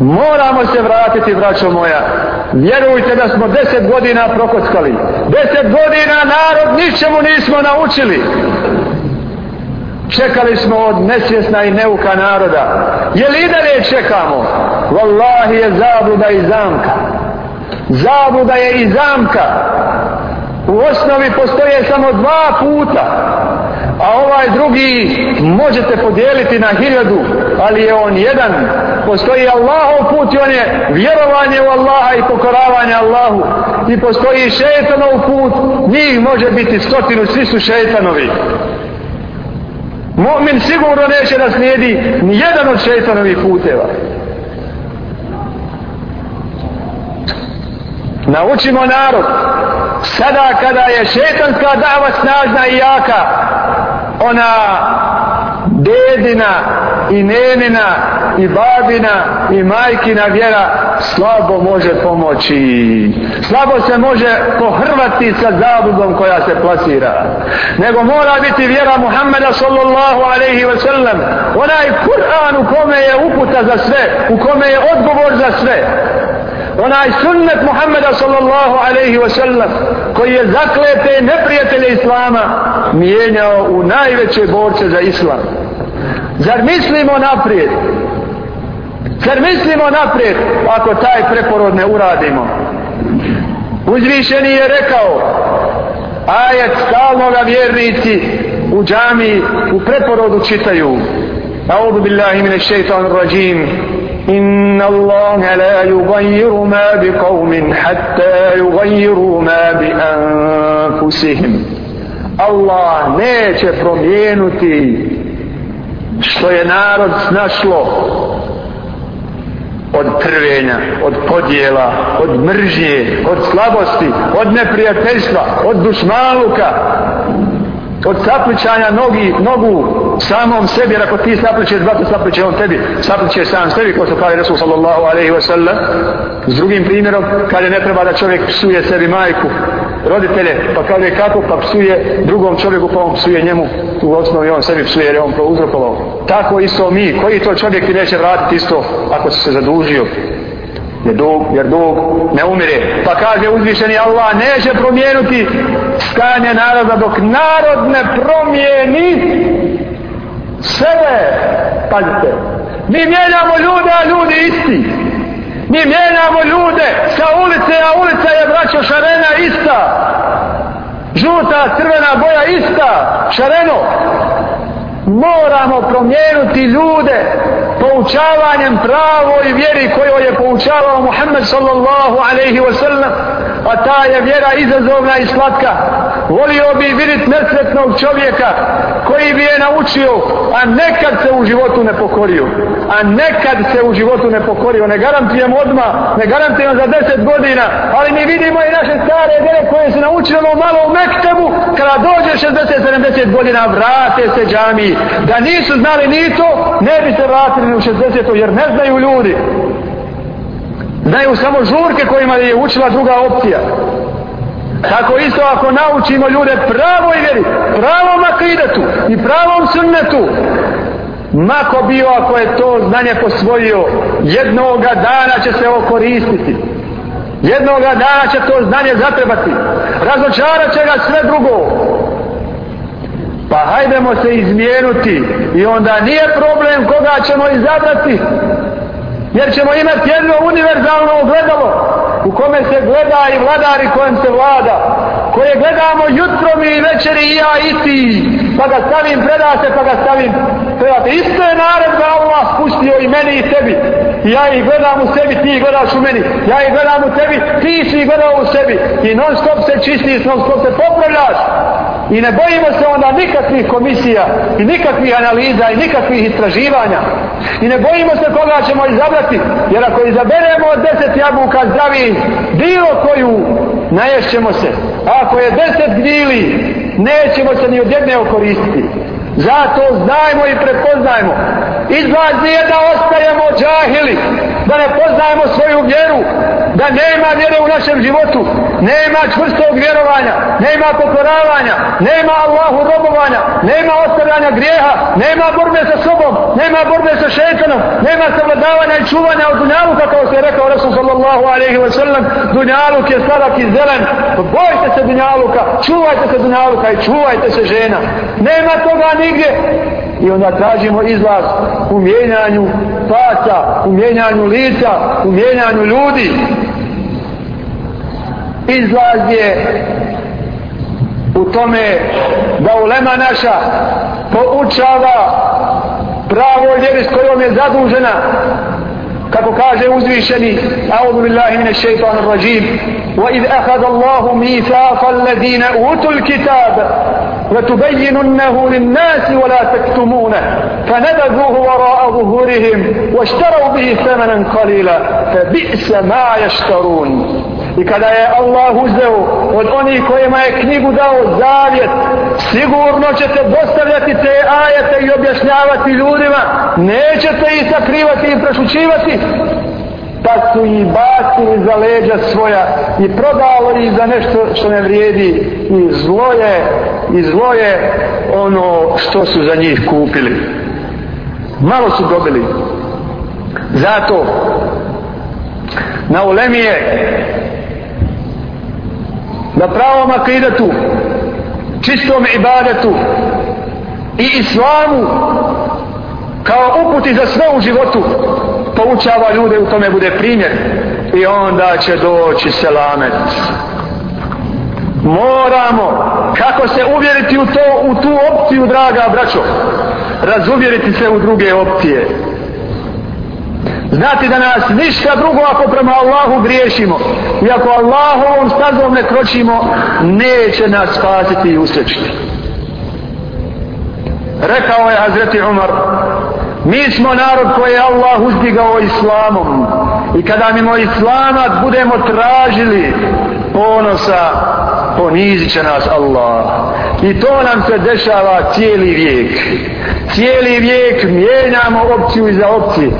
Moramo se vratiti, braćo moja. Vjerujte da smo deset godina prokockali. Deset godina narod ničemu nismo naučili. Čekali smo od nesvjesna i neuka naroda. Je li i dalje čekamo? Wallahi je zabluda i zamka. Zabluda je i zamka. U osnovi postoje samo dva puta a ovaj drugi možete podijeliti na hiljadu, ali je on jedan. Postoji Allahov put i on je vjerovanje u Allaha i pokoravanje Allahu. I postoji šetanov put, njih može biti stotinu, svi su šetanovi. Mu'min sigurno neće da slijedi ni jedan od šetanovih puteva. Naučimo narod, sada kada je šetanska dava snažna i jaka, ona dedina i nenina i babina i majkina vjera slabo može pomoći. Slabo se može pohrvati sa zabudom koja se plasira. Nego mora biti vjera Muhammeda sallallahu alaihi wa sallam. Onaj Kur'an u kome je uputa za sve, u kome je odgovor za sve onaj sunnet Muhammeda sallallahu alaihi wa sallam koji je zaklete neprijatelje Islama mijenjao u najveće borce za Islam. Zar mislimo naprijed? Zar mislimo naprijed ako taj preporod ne uradimo? Uzvišeni je rekao ajet stalnoga vjernici u džami u preporodu čitaju A'udhu billahi mine shaitan rajim إن الله لا يغير ما بقوم حتى يغيروا ما بأنفسهم Allah neće promijenuti što je narod snašlo od trvenja, od podjela, od mržnje, od slabosti, od neprijateljstva, od dušmaluka, od sapličanja nogi, nogu samom sebi, jer ako ti sapličeš, brate, sapliče on tebi, sapliče sam sebi, ko se kaže Resul sallallahu alaihi wa sallam, s drugim primjerom, kada ne treba da čovjek psuje sebi majku, roditelje, pa kaže kako, pa psuje drugom čovjeku, pa on psuje njemu, u osnovi on sebi psuje, jer je on prouzrokovao. Tako isto mi, koji to čovjek ti neće vratiti isto, ako se zadužio, jer dug, jer dug ne umire. Pa kaže uzvišeni Allah neće promijenuti stanje naroda dok narod ne promijeni sebe. Pazite, mi mijenjamo ljude, a ljudi isti. Mi mijenjamo ljude sa ulice, a ulica je braćo šarena ista. Žuta, crvena boja ista. Šareno. Moramo promijenuti ljude poučavanjem pravo i vjeri koju je poučavao Muhammed sallallahu alaihi wa sallam a ta je vjera izazovna i slatka volio bi vidjeti nesretnog čovjeka koji bi je naučio a nekad se u životu ne pokorio. A nekad se u životu ne pokorio. Ne garantujem odmah ne garantujem za deset godina ali mi vidimo i naše stare vjere koje se naučile ono malo u Mektebu kada dođe 60-70 godina vrate se džami da nisu znali ni to ne bi se vratili u 60 jer ne znaju ljudi. Znaju samo žurke kojima je učila druga opcija tako isto ako naučimo ljude pravoj vjeri pravom akidetu i pravom sunnetu mako bio ako je to znanje posvojio jednoga dana će se okoristiti. Jednoga dana će to znanje zatrebati. Razočarat će ga sve drugo. Pa hajdemo se izmijenuti i onda nije problem koga ćemo izabrati jer ćemo imati jedno univerzalno ogledalo u kome se gleda i vladari kojem se vlada koje gledamo jutro mi i večeri i ja i ti pa ga stavim predate pa ga stavim. Predate isto je naredba Allah spustio i meni i tebi. I ja ih gledam u sebi ti ih gledaš u meni. Ja ih gledam u tebi ti si ih gledao u sebi. I non stop se čistiš non stop se popravljaš. I ne bojimo se onda nikakvih komisija i nikakvih analiza i nikakvih istraživanja. I ne bojimo se koga ćemo izabrati. Jer ako izaberemo od deset jabuka zdravi bilo koju, naješćemo se. A ako je deset gnili, nećemo se ni od jedne okoristiti. Zato znajmo i prepoznajmo Izlaz nije da ostajemo džahili, da ne poznajemo svoju vjeru, da nema vjere u našem životu, nema čvrstog vjerovanja, nema pokoravanja, nema Allahu robovanja, nema ostavljanja grijeha, nema borbe sa sobom, nema borbe sa šeitanom, nema savladavanja i čuvanja od dunjaluka, kao se je rekao Rasul sallallahu alaihi wa sallam, dunjaluk je sladak i zelen, bojte se dunjaluka, čuvajte se dunjaluka i čuvajte se žena. Nema toga nigdje, i onda tražimo izlaz u mijenjanju faca, u mijenjanju lica, u mijenjanju ljudi. Izlaz je u tome da ulema naša poučava pravo vjeri s kojom je zadužena kako kaže uzvišeni أعوذ بالله من الشيطان الرجيم وإذ أخذ الله ميثاق الذين أوتوا الكتاب لتبيننه للناس ولا تكتمونه فنبذوه وراء ظهورهم واشتروا به ثمنا قليلا فبئس ما يشترون I kada je Allah uzeo od onih kojima je knjigu dao zavjet, sigurno ćete dostavljati te ajete i objašnjavati ljudima, nećete ih sakrivati i prešućivati, pa su i bacili za leđa svoja i prodalo ih za nešto što ne vrijedi i zlo je, i zlo je ono što su za njih kupili. Malo su dobili. Zato na ulemije na pravom akidetu čistom ibadetu i islamu kao uputi za sve u životu poučava ljude u tome bude primjer i onda će doći selamet. Moramo kako se uvjeriti u, to, u tu opciju draga braćo razuvjeriti se u druge opcije znati da nas ništa drugo ako prema Allahu griješimo i ako Allahovom stazom ne kročimo neće nas spasiti i usrećiti rekao je Hazreti Umar Mi smo narod koji je Allah uzdigao islamom. I kada mimo islama budemo tražili ponosa, ponizit će nas Allah. I to nam se dešava cijeli vijek. Cijeli vijek mijenjamo opciju iza opcije.